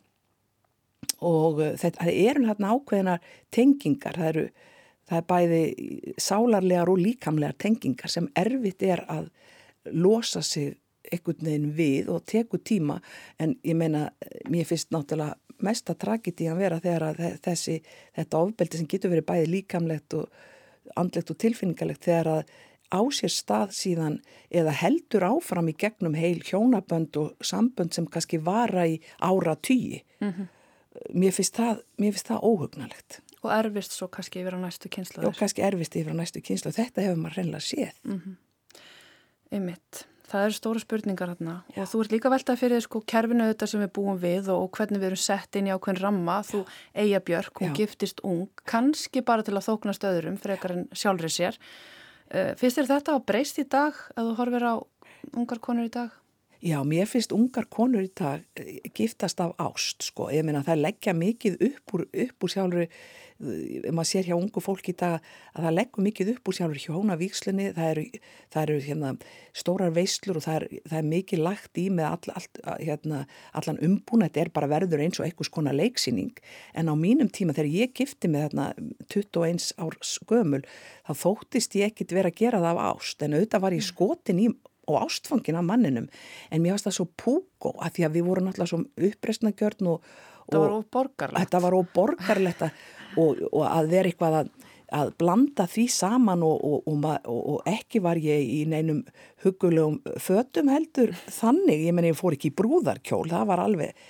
og uh, þetta, eru hérna ákveðina tengingar, það eru það er bæði sálarlegar og líkamlegar tengingar sem erfitt er að losa sig einhvern veginn við og teku tíma en ég meina, mér finnst náttúrulega mesta tragedi að vera þegar að þessi, þetta ofbeldi sem getur verið bæði líkamlegt og andlegt og tilfinningalegt þegar að á sér stað síðan eða heldur áfram í gegnum heil hjónabönd og sambönd sem kannski vara í ára tíi. Mm -hmm. mér, finnst það, mér finnst það óhugnalegt. Og erfist svo kannski yfir á næstu kynslu. Og kannski erfist yfir á næstu kynslu. Þetta hefur maður reynlega séð. Mm -hmm. Einmitt. Það eru stóra spurningar hérna Já. og þú ert líka veltað fyrir sko kerfinu þetta sem við búum við og, og hvernig við erum sett inn í ákveðin ramma. Þú eiga björk og giftist ung, kannski bara til að þóknast öðrum frekar en sjálfrið sér. Uh, finnst þér þetta að breyst í dag að þú horfir á ungar konur í dag? Já, mér finnst ungar konur í dag giftast af ást, sko. Ég meina það leggja mikið upp úr, upp úr sjálfur, maður sér hjá ungu fólk í dag að það leggur mikið upp úr sjálfur hjónavíkslunni, það eru, það eru hérna, stórar veislur og það er, það er mikið lagt í með all, all, hérna, allan umbúna, þetta er bara verður eins og einhvers konar leiksýning. En á mínum tíma þegar ég gifti með þarna 21 árs gömul, þá þóttist ég ekkit vera að gera það af ást, en auðvitað var ég skotin í og ástfangin af manninum. En mér finnst það svo púkó að því að við vorum náttúrulega svo uppreysnagjörn og, Það var óborgarlegt. Þetta var óborgarlegt og, og að vera eitthvað að, að blanda því saman og, og ekki var ég í neinum hugulegum fötum heldur þannig, ég menn ég fór ekki í brúðarkjól, það var alveg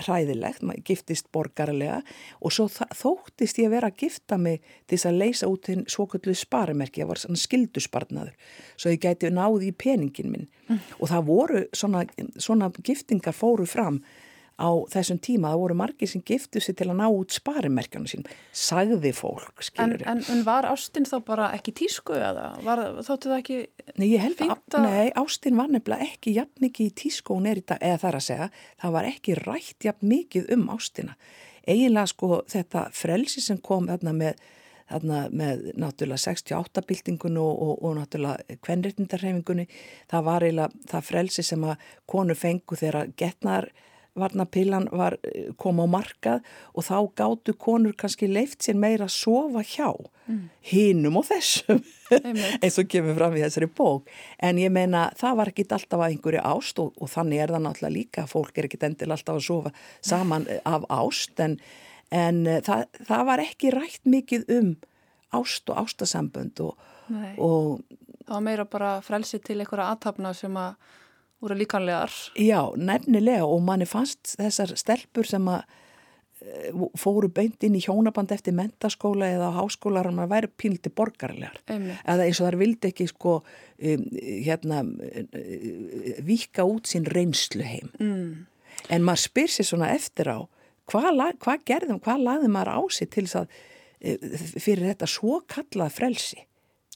hræðilegt, giftist borgarlega og svo þóttist ég að vera að gifta mig til þess að leysa út þinn svoköllu sparimerki, það var svona skildusparnaður svo ég gæti náði í peningin minn mm. og það voru svona, svona giftingar fóru fram á þessum tíma, það voru margir sem giftu sig til að ná út sparimerkjana sín sagði fólk, skilur en, en var Ástin þá bara ekki tísku eða var, þóttu það ekki Nei, ég held að, nei, Ástin var nefnilega ekki jafn mikið í tísku og er í dag, eða það er að segja, það var ekki rætt jafn mikið um Ástina. Eiginlega sko þetta frelsi sem kom þarna með, þarna með náttúrulega 68 byltingun og, og, og náttúrulega kvenréttindarhefingunni, það var eiginlega það frelsi sem að konur fengu þegar getnar varnapillan var eh, kom á markað og þá gáttu konur kannski leift sér meira að sofa hjá hinum og þessum *laughs* eins og kemur fram í þessari bók. En ég meina það var ekki alltaf að einhverju ást og, og þannig er það náttúrulega líka fólk er ekki endil alltaf að sofa saman eh, af ást en, en eh, það, það var ekki rætt mikið um ást og ástasambönd og, og það var meira bara frelsi til einhverja aðtapna sem að voru líkanlegar. Já, nefnilega og manni fannst þessar stelpur sem að eh, fóru beint inn í hjónaband eftir mentaskóla eða háskólar að maður væri pínliti borgarlegar. Eða eins og þar vildi ekki sko um, hérna uh, vika út sín reynslu heim. Mm. En maður spyr sér svona eftir á hvað, hvað gerðum, hvað lagði maður á sig til þess að uh, fyrir þetta svo kallað frelsi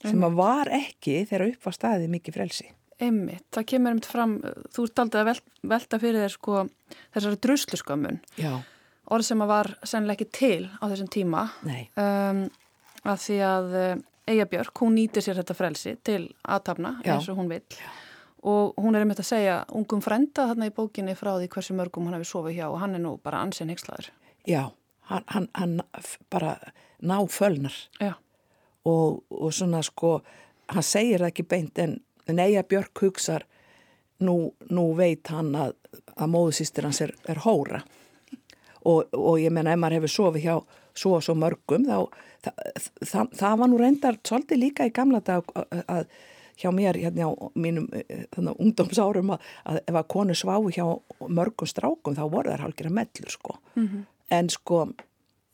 sem að var ekki þegar upp var staðið mikið frelsi. Einmitt, það kemur einmitt fram, þú ert aldrei að vel, velta fyrir þér sko þessari drusluskömmun, Já, orð sem að var sennilega ekki til á þessum tíma, um, að því að Eija Björk, hún nýtir sér þetta frelsi til aðtapna eins og hún vil og hún er einmitt að segja ungum frenda þarna í bókinni frá því hversu mörgum hann hefur sofið hjá og hann er nú bara ansinn hygslaður. já, hann, hann, hann bara ná fölnar. Og, og svona sko hann segir það ekki beint en, en Eija Björk hugsar nú, nú veit hann að, að móðusýstir hans er, er hóra. Og, og ég menna ef maður hefur sofið hjá svo og svo mörgum þá það, það, það var nú reyndar svolítið líka í gamla dag að, að hjá mér hérna á mínum þannig, ungdómsárum að, að ef að konu sváu hjá mörgum strákum þá voru þær hálfgerða mellur sko. En sko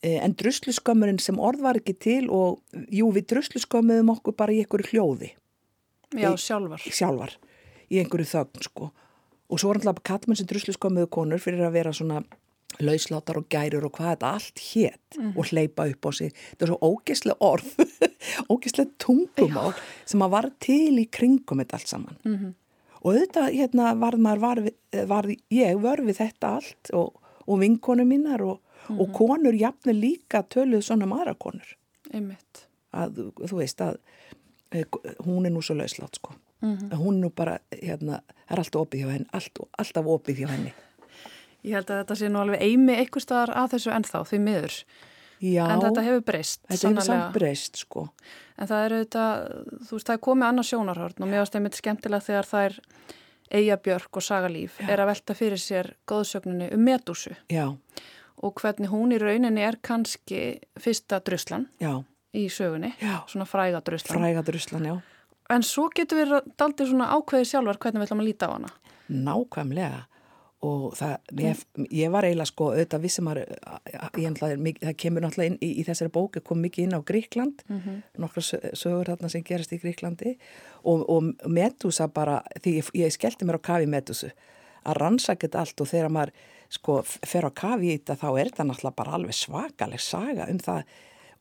eh, en drusluskömmurinn sem orð var ekki til og jú við drusluskömmuðum okkur bara í einhverju hljóði já Í- sjálfar. sjálfar í einhverju þögn sko. Og svo var alltaf kallmenn sem drusluskömmuðu konur fyrir að vera svona lauslátar og gærur og hvað þetta allt hétt og hleypa upp á sig. Þetta er svo ógeðslega orð *laughs* ógeðslega tungumál sem að var til í kringum þetta allt saman. -hmm. og auðvitað hérna varð maður var, var ég vör við þetta allt og, og vinkonu mínar og, og konur jafnir líka töluð svona um aðra konur. Einmitt. að þú- veist að eh, hún er nú svo lauslátt sko. Að hún er nú bara hérna, það er alltaf opið hjá henni allt, alltaf opið hjá henni. Ég held að þetta sé nú alveg eimi eitthvað staðar að þessu ennþá, því miður. Já, En þetta hefur breyst, þetta hefur sannarlega. samt breyst sko. En það er auðvitað, þú veist, það er komið annað sjónarhörn og mér varst einmitt skemmtilega þegar þær Eija Björk og Sagalíf er að velta fyrir sér góðsögninni um Medúsu. Já, og hvernig hún í rauninni er kannski fyrsta druslan. Já, í sögunni, Já. svona fræga druslan. fræga druslan, já En svo getur við daldið svona ákveðið sjálfar hvernig við ætlum að líta á hana. nákvæmlega og það, ég, ég var eiginlega sko auðvitað vissum að það kemur náttúrulega inn í, í þessari bóku kom mikið inn á Gríkland nokkra sö- sögur þarna sem gerast í Gríklandi og, og Medusa bara því ég, ég skellti mér á kafi Medusu að rannsaka þetta allt og þegar maður sko fer á kafi í þetta þá er þetta náttúrulega bara alveg svakaleg saga um það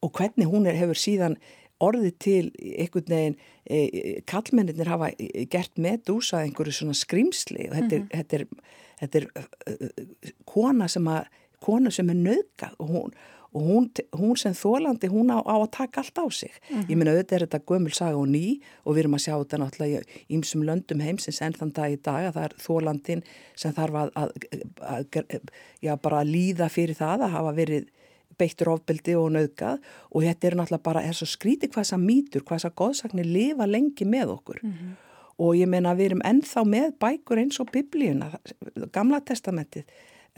og hvernig hún er, hefur síðan orðið til einhvern veginn e, kallmennir hafa gert Medusa einhverju svona skrimsli og þetta er, þetta er, þetta er uh, kona sem að kona sem er nöðgað og hún og hún, hún sem þólandi, hún á, á að taka allt á sig. Ég minna auðvitað er þetta gömul saga og ný og við erum að sjá þetta náttúrulega í ýmsum löndum heimsins enn þann dag í dag að það er þólandin sem þarf að, að, að, að já, bara líða fyrir það að hafa verið beittur ofbeldi og nöðgað og þetta er náttúrulega bara, er svo skrítið hvað þessa mýtur, hvað þessa goðsagnir lifa lengi með okkur. Og ég meina við erum ennþá með bækur eins og biblíuna, gamla testamentið.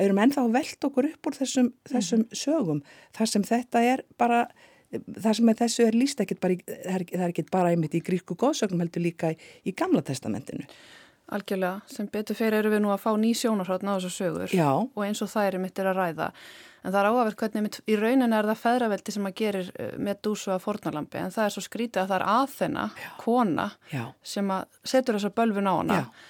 Erum ennþá að velta okkur upp úr þessum, þessum sögum. Þar sem þetta er bara þar sem þessu er líst ekkit bara í, það er, ekkit bara einmitt í grísku góðsögnum heldur líka í, í gamla testamentinu. Algjörlega, sem betur fyrir eru við nú að fá ný sjónarhóttn á þessu sögur Já. og eins og það er mitt er að ræða. En það er áhverð hvernig í raunin er það feðraveldi sem að gerir eh, með dúsu að fornalambi en það er svo skrítið að það er aðþenna, kona, Já. sem að setur þessa bölvun á hana. Já.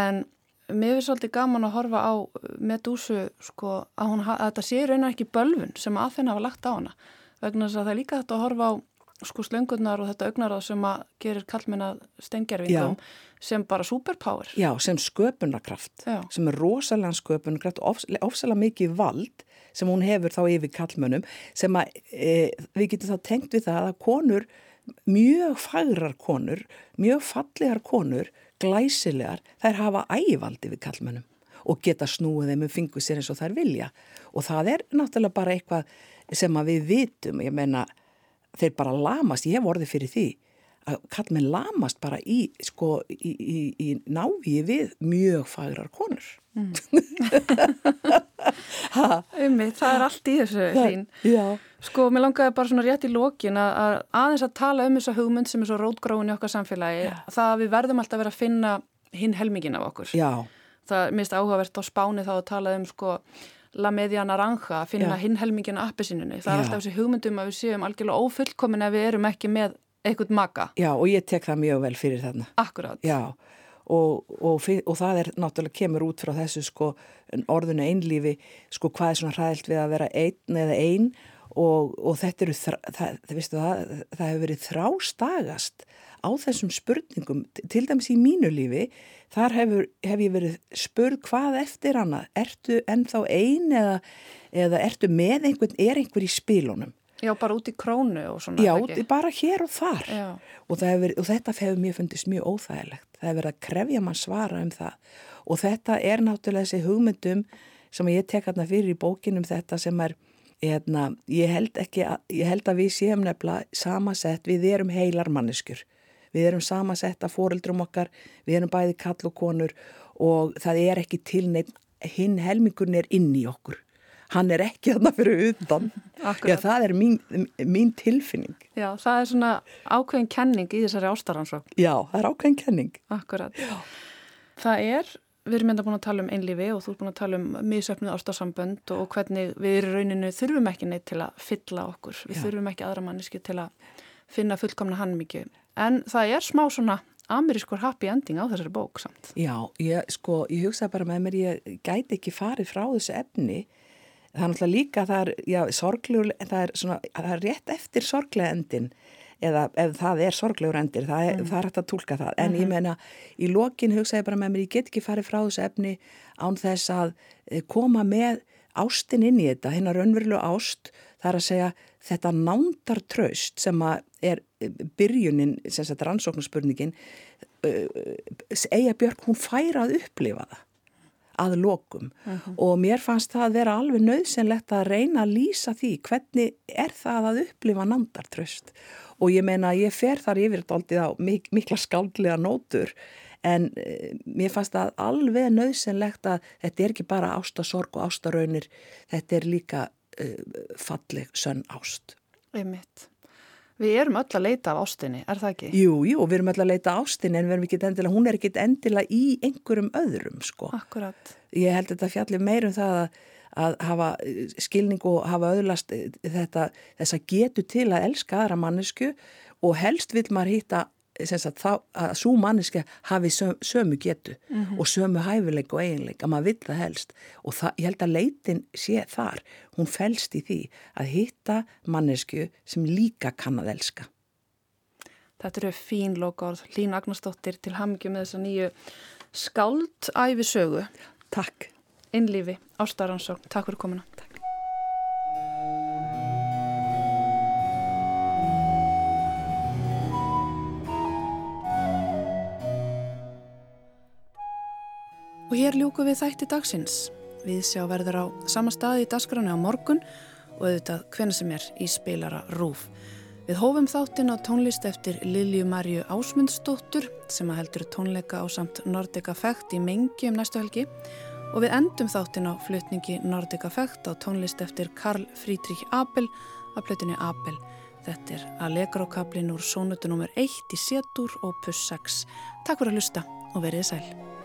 En mér finnst svolítið gaman að horfa á Medúsu sko að, hún, að þetta sé raunar ekki bölvun sem að þeirna hafa lagt á hana vegna þess að það er líka þetta að horfa á sko slöngurnar og þetta augnaráð sem að gerir kallmenn að stengjarvingum sem bara superpower. Já, sem sköpunarkraft, Já. sem er rosalega sköpunarkraft ofsalega mikið vald sem hún hefur þá yfir kallmennum sem að e, við getum þá tengt við það að konur, mjög fagrar konur, mjög fallegar konur, glæsilegar, þær hafa ægivaldi við kallmennum og geta snúið þeim um fingu sér eins og þær vilja. Og það er náttúrulega bara eitthvað sem að við vitum, ég meina þeir bara lamast, ég hef orðið fyrir því að kall með lamast bara í, sko, í, í, í návíi við mjög fagrar konur. Mm. *laughs* Ummi, það er allt í þessu þín. Já. Sko, mér langaði bara svona rétt í lókin að, að aðeins að tala um þessa hugmynd sem er svo rótgróin í okkar samfélagi, Já. það að við verðum alltaf að vera að finna hinn helmingin af okkur. Já. Það er mist áhugavert á spáni þá að tala um sko La Media Naranja að finna hinn helmingin að appisinunni. Það er alltaf þessi hugmyndum að við séum algjörlega ófullkomin ef við erum ekki með eitthvað maka. Já og ég tek það mjög vel fyrir þarna. Akkurát. Já og, og, og það er náttúrulega kemur út frá þessu sko orðinu einlífi sko hvað er svona hræðilt við að vera einn eða einn og, og þetta eru, það, það, það, það hefur verið þrástagast á þessum spurningum, til dæmis í mínu lífi, þar hefur, hef ég verið spurð hvað eftir hana, ertu ennþá ein eða, eða ertu með einhvern, er einhver í spílunum? Já, bara út í krónu og svona. Já, ekki? bara hér og þar og, hefur, og þetta hefur mér fundist mjög óþægilegt. Það hefur verið að krefja mann svara um það og þetta er náttúrulega þessi hugmyndum sem ég tek hérna fyrir í bókinum þetta sem er Eðna, ég, held ekki, ég held að við séum nefnilega samasett, við erum heilar manneskur við erum samansett af foreldrum okkar, við erum bæði kall og konur og það er ekki til neitt, hinn helmingurinn er inn í okkur. Hann er ekki þarna fyrir utan. Já, það er mín, mín tilfinning. Já, það er svona ákveðin kenning í þessari ástaransók. Já, það er ákveðin kenning. Akkurat. Já. Það er, við erum enda búin að tala um einlífi og þú er búin að tala um mísöfnuð ástarsambönd og hvernig við í rauninu þurfum ekki neitt til að fylla okkur. Við Já. þurfum ekki aðra manneski til að finna fullkomna hann mikið en það er smá svona amerískur happy ending á þessari bók samt. Já, ég, sko, ég hugsaði bara með mér, ég gæti ekki farið frá þessu efni, það er náttúrulega líka, það er, já, sorglegur, það er svona, það er rétt eftir sorglega endin, eða ef það er sorglegur endir, það er, mm. það er hægt að tólka það, en mm -hmm. ég mhm. meina, í lokin hugsaði bara með mér, ég get ekki farið frá þessu efni án þess að eh, koma með ástin inn í þetta, hennar önverlu ást, það er að segja, þetta nándartraust sem er byrjunin, sem sagt rannsóknarspurningin Eija Björk, hún færa að upplifa það að lokum uh -huh. og mér fannst það að vera alveg nöðsynlegt að reyna að lýsa því hvernig er það að upplifa nándartraust og ég meina ég fer þar yfir þetta á mik mikla skaldlega nótur en e, mér fannst það alveg nöðsynlegt að þetta er ekki bara ástasorg og ástaraunir, þetta er líka uh, falleg sönn ást. Einmitt. Við erum öll að leita af ástinni, er það ekki? Jú, jú, við erum öll að leita af ástinni en við erum ekki endilega, hún er ekki endilega í einhverjum öðrum, sko. Akkurat. Ég held þetta fjallir meirum það að, að hafa skilning og hafa öðlast þetta, þess að getu til að elska aðra mannesku og helst vil maður hýtta Að, að svo manniski hafi söm, sömu getu mm -hmm. og sömu hæfileik og eiginleik að maður vill það helst. Og það, ég held að leitin sé þar hún fælst í því að hitta mannesku sem líka kann að elska. Þetta eru fín lokáð Lín Agnarsdóttir til hamngjum með þessa nýju skáldæfi sögu Takk. Innlífi, Ástaransson, takk fyrir komuna. Takk hér ljúku við þætti dagsins. Við sjá verður á sama staði í dasgráni á morgun og auðvitað hvena sem er í spilara Rúf. Við hófum þáttinn á tónlist eftir Lilju Marju Ásmundsdóttur sem að heldur tónleika á samt Nordica Fekt í mengi um næstu helgi og við endum þáttinn á flutningi Nordica Fekt á tónlist eftir Karl Friedrich Abel af plötunni Abel. Þetta er Allegro kablin úr sónutu nr. 1 í setur og puss 6. Takk fyrir að lusta og verið sæl.